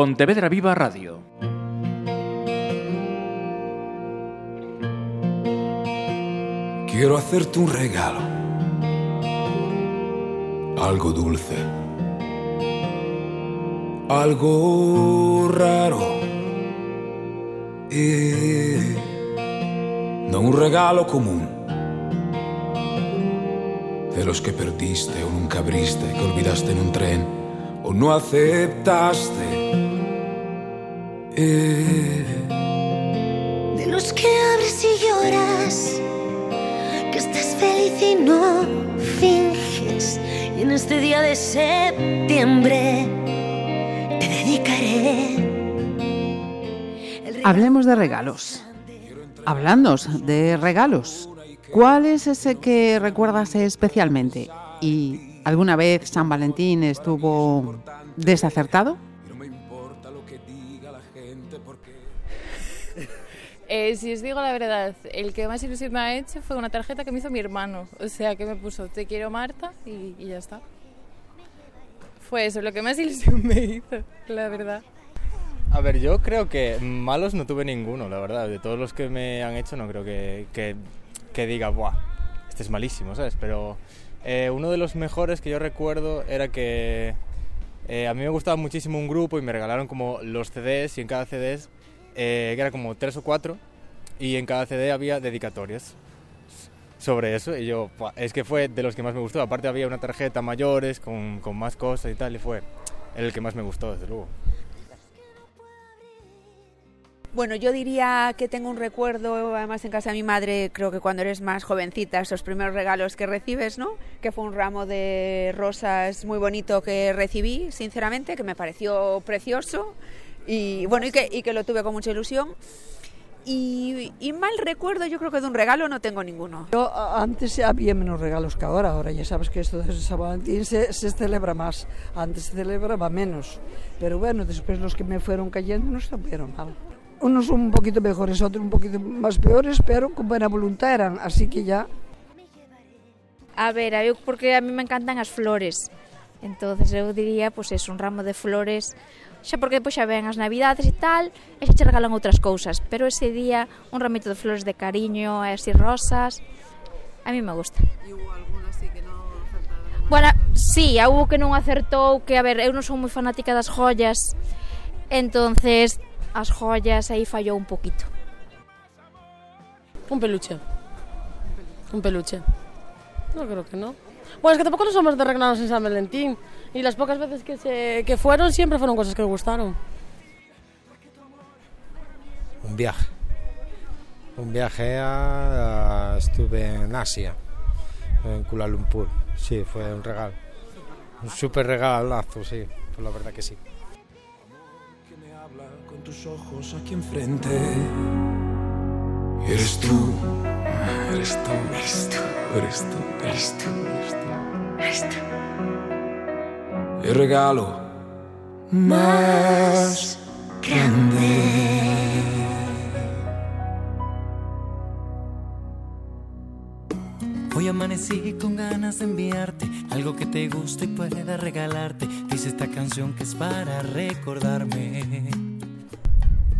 Pontevedra Viva Radio. Quiero hacerte un regalo, algo dulce, algo raro. E no un regalo común, de los que perdiste o nunca abriste, que olvidaste en un tren o no aceptaste. De los que abres y lloras, que estás feliz y no finges. Y en este día de septiembre te dedicaré. Hablemos de regalos. Hablando de regalos, ¿cuál es ese que recuerdas especialmente? ¿Y alguna vez San Valentín estuvo desacertado? Eh, si os digo la verdad, el que más ilusión me ha hecho fue una tarjeta que me hizo mi hermano. O sea, que me puso Te quiero Marta y, ya está. Fue eso, lo que más ilusión me hizo, la verdad. A ver, yo creo que malos no tuve ninguno, la verdad. De todos los que me han hecho, no creo que, que, que diga, ¡buah! Este es malísimo, ¿sabes? Pero eh, uno de los mejores que yo recuerdo era que eh, a mí me gustaba muchísimo un grupo y me regalaron como los CDs y en cada CD, eh, que era como tres o cuatro, y en cada CD había dedicatorias sobre eso. Y yo, es que fue de los que más me gustó. Aparte había una tarjeta mayores con, con más cosas y tal, y fue el que más me gustó, desde luego. Bueno, yo diría que tengo un recuerdo, además en casa de mi madre, creo que cuando eres más jovencita, esos primeros regalos que recibes, ¿no? Que fue un ramo de rosas muy bonito que recibí, sinceramente, que me pareció precioso y bueno, y que, y que lo tuve con mucha ilusión. Y, y mal recuerdo, yo creo que de un regalo no tengo ninguno. Yo a- antes había menos regalos que ahora, ahora ya sabes que esto de San Valentín se, se celebra más, antes se celebraba menos, pero bueno, después los que me fueron cayendo no estuvieron mal. Unos un poquito mejores, otros un poquito más peores, pero con buena voluntad eran, así que ya A ver, porque a mí me encantan as flores. Entonces eu diría, pois es un ramo de flores, xa porque depois xa ven as navidades e tal, e xa che regalan outras cousas, pero ese día un ramito de flores de cariño e así rosas, a mí me gusta. E hubo alguna así que non Bueno, sí, houve que non acertou, que a ver, eu non son moi fanática das joyas, entonces as joyas aí fallou un poquito. Un peluche. Un peluche. Non creo que non. Bueno, es que tampoco no somos de regalarnos en San Valentín. Y las pocas veces que, se, que fueron siempre fueron cosas que me gustaron. Un viaje. Un viaje a, a- estuve en Asia, en Kuala Lumpur. Sí, fue un regalo. Un súper regalazo, sí, pues la verdad que sí. que me habla con tus ojos aquí enfrente. Eres tú, eres tú, eres tú, eres tú, eres tú, eres tú. El regalo más grande. Hoy amanecí con ganas de enviarte algo que te guste y pueda regalarte. Dice esta canción que es para recordarme.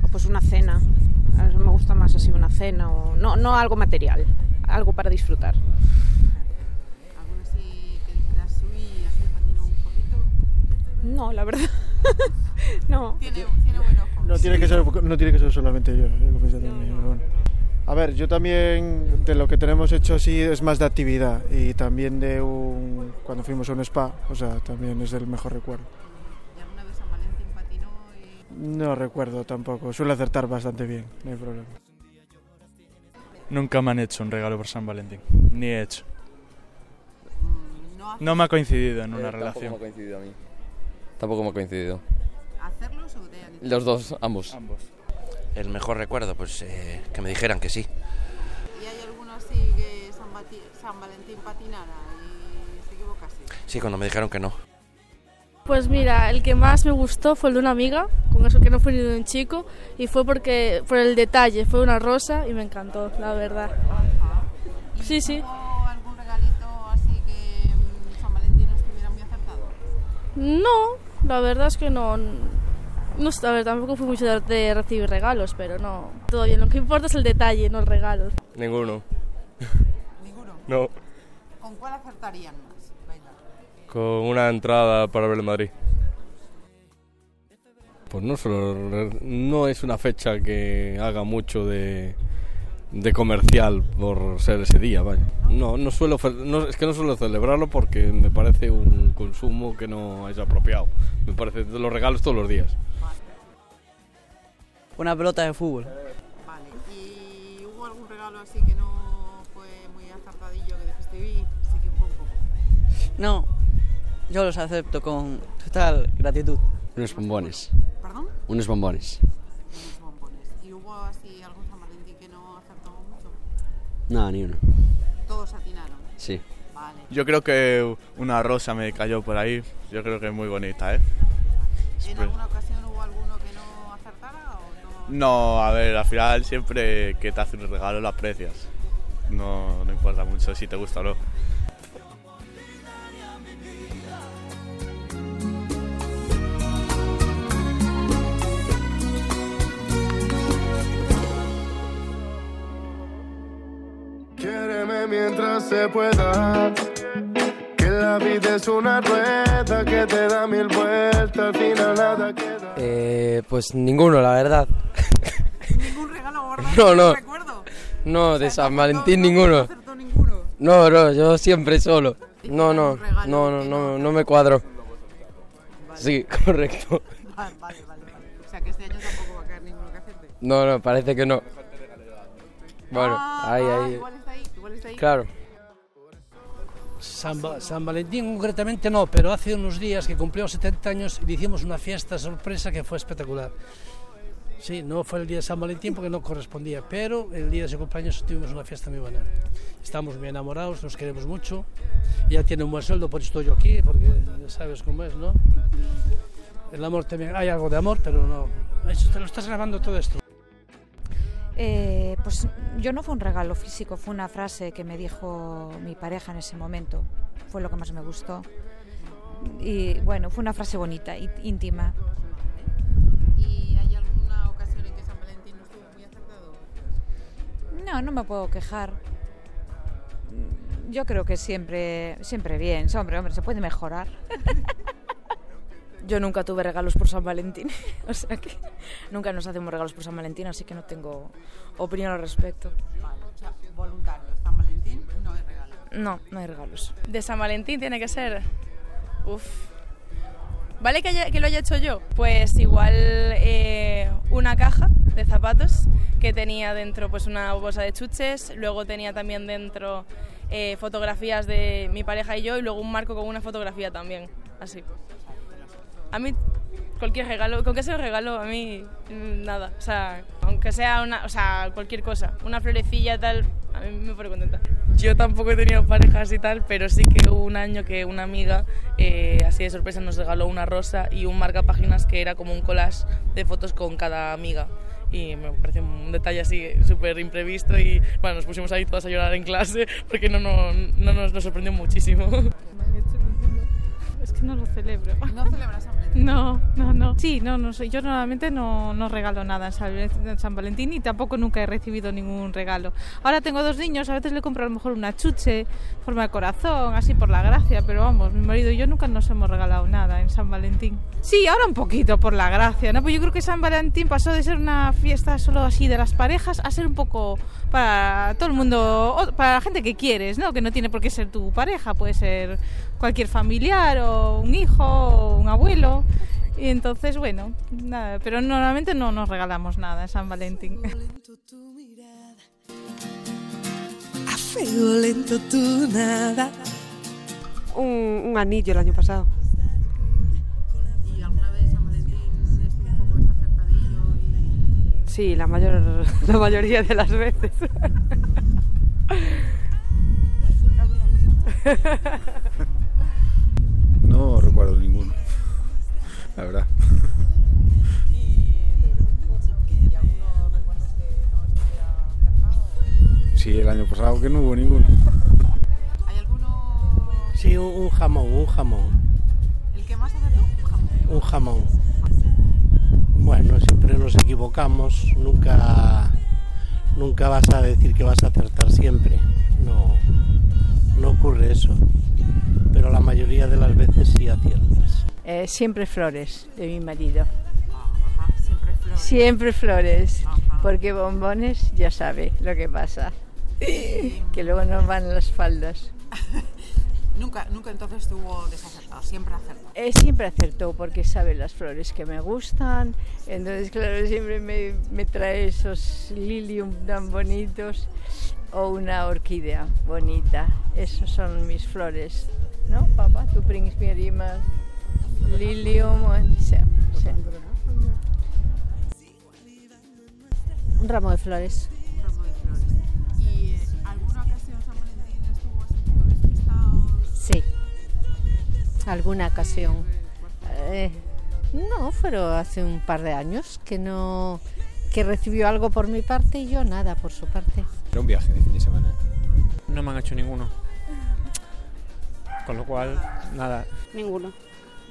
O pues una cena. A me gusta más así una cena o no, no algo material, algo para disfrutar. No, la verdad. no. No tiene que ser, no tiene que ser solamente yo. eh, pensé también, pero bueno. A ver, yo también de lo que tenemos hecho sí es más de actividad y también de un cuando fuimos a un spa, o sea, también es el mejor recuerdo. No recuerdo tampoco, suele acertar bastante bien, no hay problema. Nunca me han hecho un regalo por San Valentín, ni he hecho. No me ha coincidido en una Eh, relación. Me ha coincidido a mí. Tampoco me ha coincidido. ¿Hacerlos o de antes? Los dos, ambos. Ambos. El mejor recuerdo, pues eh, que me dijeran que sí. ¿Y hay alguno así que San, Bati- San Valentín patinara y se equivocase? Sí, cuando me dijeron que no. Pues mira, el que más me gustó fue el de una amiga, con eso que no fue ni de un chico, y fue porque por el detalle, fue una rosa y me encantó, la verdad. Sí, sí. ¿Hubo algún regalito así que mm, San Valentín no estuviera muy acertado? No, la verdad es que no. No, sé, a ver, tampoco fui mucho de, de recibir regalos, pero no. Todo bien, lo que importa es el detalle, no el regalo. Ninguno. ¿Ninguno? No. ¿Con cuál acertarían más? Venga. Con una entrada para ver el Madrid. Pues no solo, no es una fecha que haga mucho de, de comercial por ser ese día, vaya. No, no suelo, no, es que no suelo celebrarlo porque me parece un consumo que no es apropiado. Me parece de los regalos todos los días. Una pelota de fútbol. Vale. ¿Y hubo algún regalo así que no fue muy acertadillo que dijiste, uy, se equivocó un poco? No, yo los acepto con total gratitud. Unos bombones. ¿Perdón? Unos bombones. No, ni uno. Todos atinaron. Sí. Vale. Yo creo que una rosa me cayó por ahí. Yo creo que es muy bonita, ¿eh? ¿En alguna ocasión hubo alguno que no acertara o no? No, a ver, al final siempre que te hacen un regalo lo aprecias. No, no importa mucho si te gusta o no. Mientras se pueda. Que la vida es una rueda que te da mil vueltas, al final nada queda. Eh, pues ninguno, la verdad. ¿Ningún regalo guardado? No, no. recuerdo? No, de San Valentín ninguno. No, no, yo siempre solo. No, no, no, no, no, no me cuadro. Sí, correcto. Vale, vale, vale. O sea que este año tampoco va a caer ninguno que hacerte. No, no, parece que no. Bueno, Ah, ahí, ah, ahí. Ahí. Claro. San, San Valentín concretamente no, pero hace unos días que cumplió 70 años le hicimos una fiesta sorpresa que fue espectacular. Sí, no fue el día de San Valentín porque no correspondía, pero el día de su cumpleaños tuvimos una fiesta muy buena. Estamos muy enamorados, nos queremos mucho. Ella tiene un buen sueldo, por eso estoy yo aquí, porque ya sabes cómo es, ¿no? El amor también, hay algo de amor, pero no. Eso, te lo estás grabando todo esto. Eh, pues yo no fue un regalo físico, fue una frase que me dijo mi pareja en ese momento. Fue lo que más me gustó. Y bueno, fue una frase bonita, íntima. ¿Y hay alguna ocasión en que San Valentín no estuvo muy acertado? No, no me puedo quejar. Yo creo que siempre, siempre bien. Hombre, hombre, se puede mejorar. Yo nunca tuve regalos por San Valentín, o sea que nunca nos hacemos regalos por San Valentín, así que no tengo opinión al respecto. Vale, o sea, voluntario. San Valentín no hay regalo. No, no hay regalos. De San Valentín tiene que ser. Uf. ¿Vale que, haya- que lo haya hecho yo? Pues igual eh, una caja de zapatos que tenía dentro pues una bolsa de chuches, luego tenía también dentro eh, fotografías de mi pareja y yo y luego un marco con una fotografía también, así. A mí cualquier regalo, con que sea un regalo, a mí mm, nada, o sea, aunque sea una, o sea, cualquier cosa, una florecilla tal, a mí me pone contenta. Yo tampoco he tenido parejas y tal, pero sí que hubo un año que una amiga, eh, así de sorpresa, nos regaló una rosa y un marcapáginas que era como un collage de fotos con cada amiga. Y me parece un detalle así súper imprevisto y bueno, nos pusimos ahí todas a llorar en clase porque no, no, no nos, nos sorprendió muchísimo. Es que no lo celebro. ¿No celebras San Valentín? No, no, no. Sí, no, no sé. Yo normalmente no, no regalo nada en San, en San Valentín y tampoco nunca he recibido ningún regalo. Ahora tengo dos niños, a veces le compro a lo mejor una chuche, forma de corazón, así por la gracia, pero vamos, mi marido y yo nunca nos hemos regalado nada en San Valentín. Sí, ahora un poquito por la gracia, ¿no? Pues yo creo que San Valentín pasó de ser una fiesta solo así de las parejas a ser un poco para todo el mundo, para la gente que quieres, ¿no? Que no tiene por qué ser tu pareja, puede ser cualquier familiar o un hijo o un abuelo. Y entonces, bueno, nada, pero normalmente no nos regalamos nada en San Valentín. A fuego lento tu nada. Un, un anillo el año pasado. ¿Y alguna vez San Valentín es un poco desacertadillo y Sí, la, mayor, la mayoría de las veces. la verdad. Sí, el año pasado que no hubo ninguno. Sí, un, un jamón, un jamón. el que más acertó? Un jamón. Bueno, siempre nos equivocamos, nunca, nunca vas a decir que vas a acertar siempre, no, no ocurre eso, pero la mayoría de las veces sí aciertas. Eh, siempre flores de mi marido. siempre flores. Siempre flores, porque bombones ya sabe lo que pasa, que luego nos van las faldas. Nunca, nunca entonces tuvo desacertado, siempre acertado. Eh, siempre acertó porque sabe las flores que me gustan, entonces claro, siempre me, me trae esos lilium tan bonitos o una orquídea bonita. Esos son mis flores, ¿no, papá? Tú brings me rima lilium, sí. Un ramo de flores. Un ramo de flores. ¿Y eh, alguna ocasión San Valentín estuvo así? Sí, alguna ocasión. Eh, no, pero hace un par de años que no que recibió algo por mi parte y yo nada por su parte. Era un viaje de fin de semana. No me han hecho ninguno. Con lo cual, nada. Ninguno.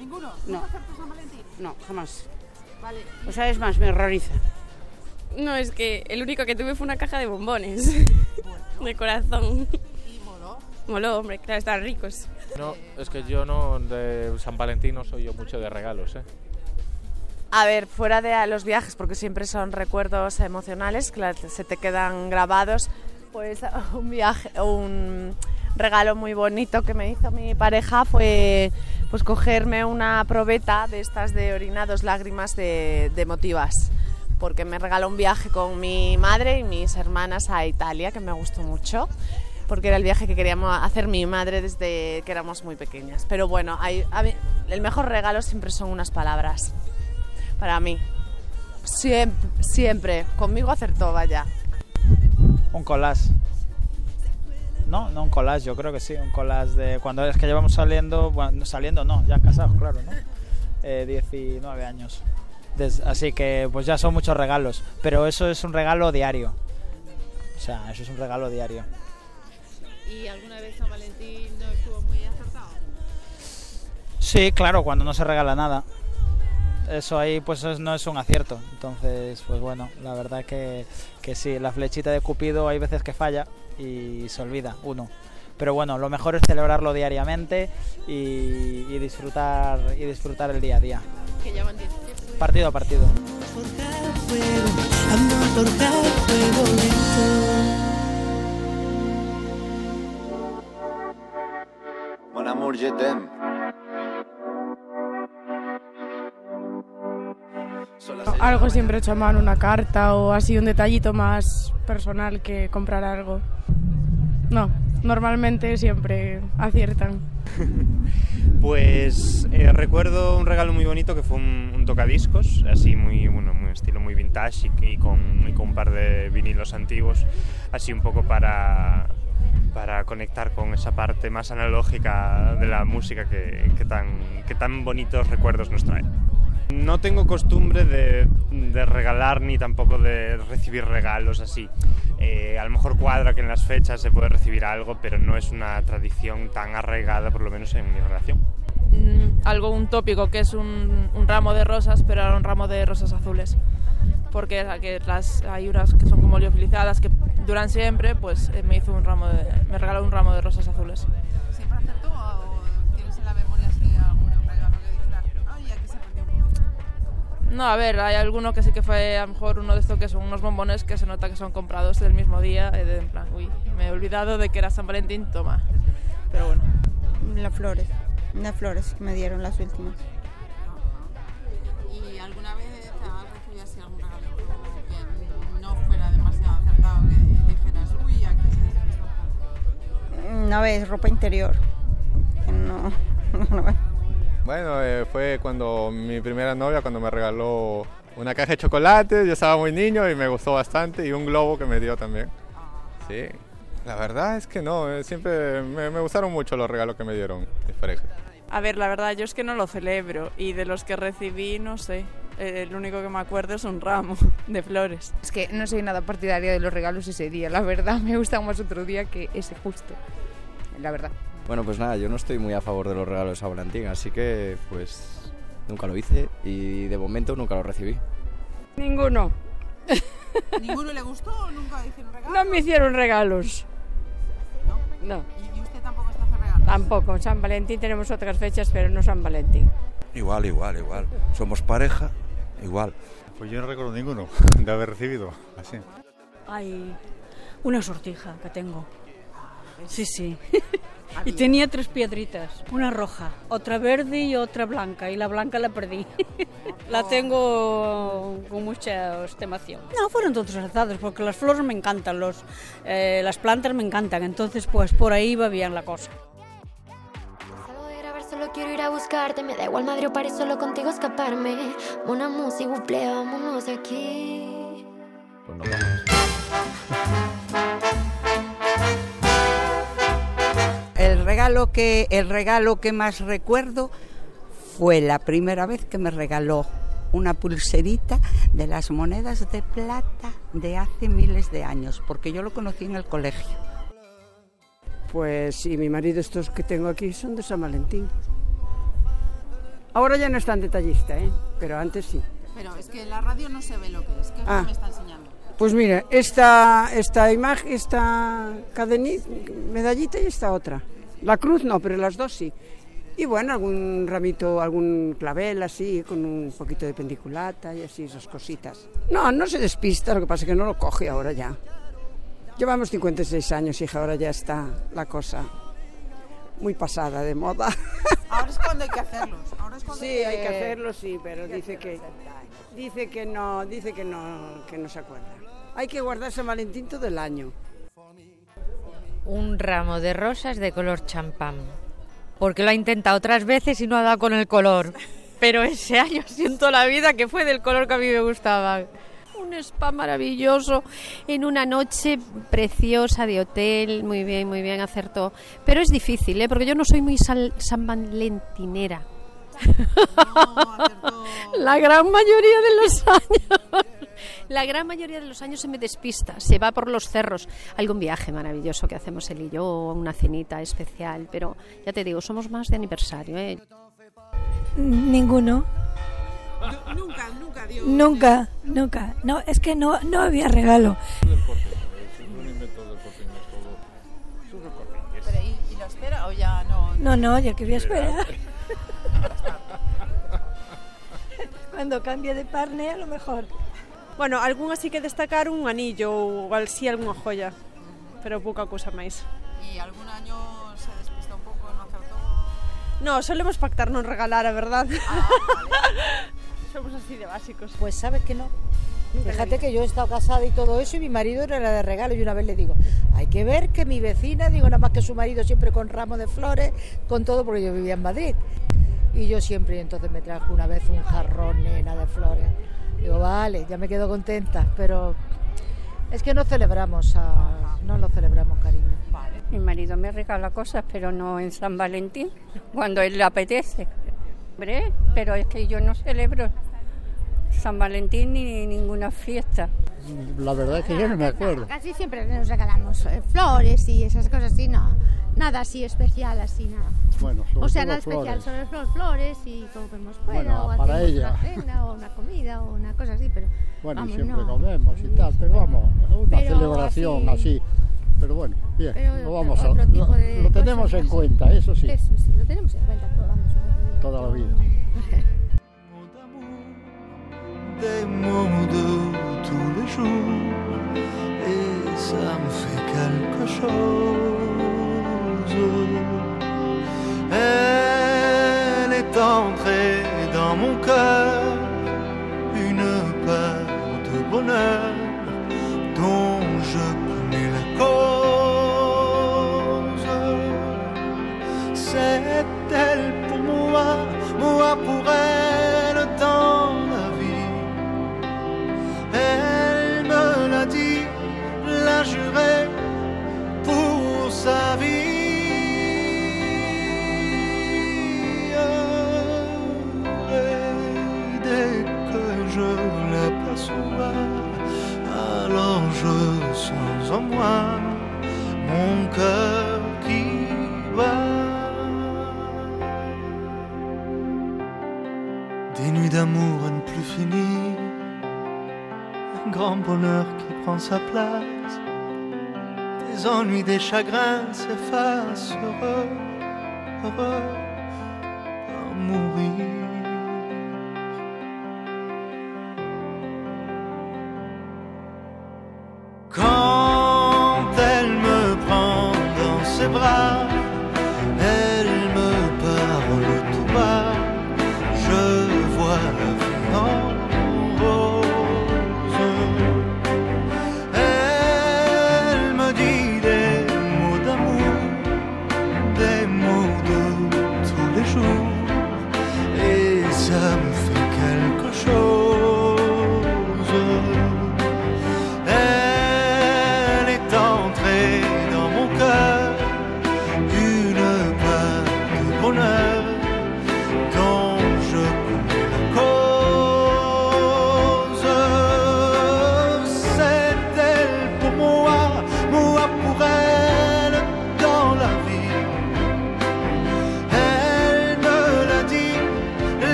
¿Ninguno? No. ¿Nunca acertó San Valentín? No, jamás. Vale. O sea, es más, me horroriza. No, es que el único que tuve fue una caja de bombones. de corazón. ¿Y moló? Moló, hombre, claro, estaban ricos. No, es que yo no, de San Valentín no soy yo mucho de regalos, ¿eh? A ver, fuera de los viajes, porque siempre son recuerdos emocionales que se te quedan grabados, pues un viaje, un regalo muy bonito que me hizo mi pareja fue pues cogerme una probeta de estas de orinados lágrimas de, de emotivas, porque me regaló un viaje con mi madre y mis hermanas a Italia, que me gustó mucho porque era el viaje que queríamos hacer mi madre desde que éramos muy pequeñas. Pero bueno, el mejor regalo siempre son unas palabras, para mí. Siempre, siempre. Conmigo acertó, vaya. Un collage. No, no un collage, yo creo que sí, un collage de cuando es que llevamos saliendo, bueno, saliendo no, ya casados, claro, ¿no? Eh, 19 años. Des- así que pues ya son muchos regalos, pero eso es un regalo diario. O sea, eso es un regalo diario. ¿Y alguna vez San Valentín no estuvo muy acertado? Sí, claro, cuando no se regala nada. Eso ahí pues es- no es un acierto. Entonces, pues bueno, la verdad que, que sí, la flechita de Cupido hay veces que falla y se olvida uno. Pero bueno, lo mejor es celebrarlo diariamente y, y disfrutar y disfrutar el día a día. Que llevan 10 Partido a partido. Mon amour, je t'aime. Algo siempre hecho a mano, una carta o así un detallito más personal que comprar algo. No, normalmente siempre aciertan. Pues eh, recuerdo un regalo muy bonito que fue un, tocadiscos, así muy, bueno, muy estilo muy vintage y, con, un par de vinilos antiguos, así un poco para, para conectar con esa parte más analógica de la música que tan, que tan bonitos recuerdos nos trae. No tengo costumbre de, regalar ni tampoco de recibir regalos así. Eh, a lo mejor cuadra que en las fechas se puede recibir algo, pero no es una tradición tan arraigada, por lo menos en mi relación. Mm, algo, un tópico, que es un, ramo de rosas, pero ahora un ramo de rosas azules. Porque las, hay unas que son como liofilizadas, que duran siempre, pues eh, me hizo un ramo me regaló un ramo de rosas azules. No, a ver, hay alguno que sí que fue a lo mejor uno de estos que son unos bombones que se nota que son comprados del mismo día, eh, de, en plan, uy, me he olvidado de que era San Valentín, toma. Pero bueno. Las flores, las flores que me dieron las últimas. ¿Y alguna vez has recibido así algún regalo que no fuera demasiado acertado, que dijeras, uy, aquí se despistó un poco"? Una vez ropa interior. que no, Bueno, eh, fue cuando mi primera novia, cuando me regaló una caja de chocolates, yo estaba muy niño y me gustó bastante, y un globo que me dio también. Sí, la verdad es que no, eh, siempre me, me gustaron mucho los regalos que me dieron mis parejas. A ver, la verdad, yo es que no lo celebro y de los que recibí, no sé. eh, El único que me acuerdo es un ramo de flores. Es que no soy nada partidaria de los regalos ese día, la verdad. Me gusta más otro día que ese justo. La verdad. Bueno, pues nada, yo no estoy muy a favor de los regalos de San Valentín, así que pues nunca lo hice y de momento nunca lo recibí. Ninguno. ¿Ninguno le gustó o nunca hicieron regalos? No me hicieron regalos. No. ¿Y y usted tampoco está hace regalos? Tampoco. San Valentín tenemos otras fechas, pero no San Valentín. Igual, igual, igual. Somos pareja, igual. Pues yo no recuerdo ninguno de haber recibido, así. Hay una sortija que tengo. Sí, sí. y tenía tres piedritas, una roja, otra verde y otra blanca, y la blanca la perdí. la tengo con mucha estimación. No, fueron todos acertados, porque las flores me encantan, los, eh, las plantas me encantan, entonces pues por ahí va bien la cosa. grabar, solo quiero ir a buscarte. Me da igual madre o París, solo contigo escaparme. Una música, vámonos de aquí. Pues nos vamos. Regalo que el regalo que más recuerdo fue la primera vez que me regaló una pulserita de las monedas de plata de hace miles de años, porque yo lo conocí en el colegio. Pues sí, mi marido estos que tengo aquí son de San Valentín. Ahora ya no es tan detallista, ¿eh? pero antes sí. Pero es que en la radio no se ve lo que es. ¿Qué Ah. que me está enseñando? Pues mira, esta, esta imagen, esta cadenita, medallita y esta otra. La cruz no, pero las dos sí. Y bueno, algún ramito, algún clavel así, con un poquito de pendiculata y así, esas cositas. No, no se despista, lo que pasa es que no lo coge ahora ya. Llevamos 56 años, hija, ahora ya está la cosa muy pasada de moda. Ahora es cuando hay que hacerlos. Ahora es cuando Sí, hay que hacerlo, sí, pero dice que dice que no, dice que no, que no se acuerda. Hay que guardar San Valentín todo el año. Un ramo de rosas de color champán. Porque lo ha intentado otras veces y no ha dado con el color. Pero ese año siento la vida que fue del color que a mí me gustaba. Un spa maravilloso en una noche preciosa de hotel, muy bien, muy bien, acertó. Pero es difícil, ¿eh? porque yo no soy muy sal- san valentinera. La gran mayoría de los años. La gran mayoría de los años se me despista, se va por los cerros. Algún viaje maravilloso que hacemos él y yo, una cenita especial, pero ya te digo, somos más de aniversario. ¿eh? Ninguno. Nunca, nunca dio. Nunca, nunca. No, es que no, no había regalo. Pero, ¿y, y lo espera o ya no? No, no, yo quería esperar. Cuando cambie de parne, a lo mejor. Bueno, algún así que destacar un anillo ou así algunha joya, pero pouca cousa máis. ¿Y algún año se despista un poco, no acertó? No, solemos pactar non regalar, a verdad. Somos así de básicos. Pues sabes que no. Fíjate que yo he estado casada y todo eso y mi marido era la de regalo y una vez le digo, hay que ver que mi vecina, digo nada más que su marido siempre con ramos de flores, con todo porque yo vivía en Madrid. Y yo siempre, y entonces me trajo una vez un jarrón nena de flores. Digo, vale, ya me quedo contenta, pero es que no celebramos, a- no lo celebramos, cariño. Mi marido me regala cosas, pero no en San Valentín, cuando él le apetece. Hombre, pero es que yo no celebro San Valentín ni ninguna fiesta. La verdad es que yo no me acuerdo. Casi siempre nos regalamos eh, flores y esas cosas así, no. Nada así especial, así nada. Bueno, sobre O sea, nada especial, flores. solo flor- flores y comemos fuera Bueno, o para hacemos ella. una cena o una comida o una cosa así, pero Bueno, y siempre no. comemos y tal, pero vamos, una Pero celebración así- así. Pero bueno, bien, Pero lo vamos a, lo, lo tenemos en así. cuenta, eso sí, Eso sí, lo tenemos en cuenta, pero vamos. toda la vida. des mots de tous les jours et ça me fait quelque chose. Elle est entrée dans mon cœur, une part de bonheur mon cœur qui. Des nuits d'amour à ne plus finir, un grand bonheur qui prend sa place. Des ennuis, des chagrins s'effacent, heureux, heureux,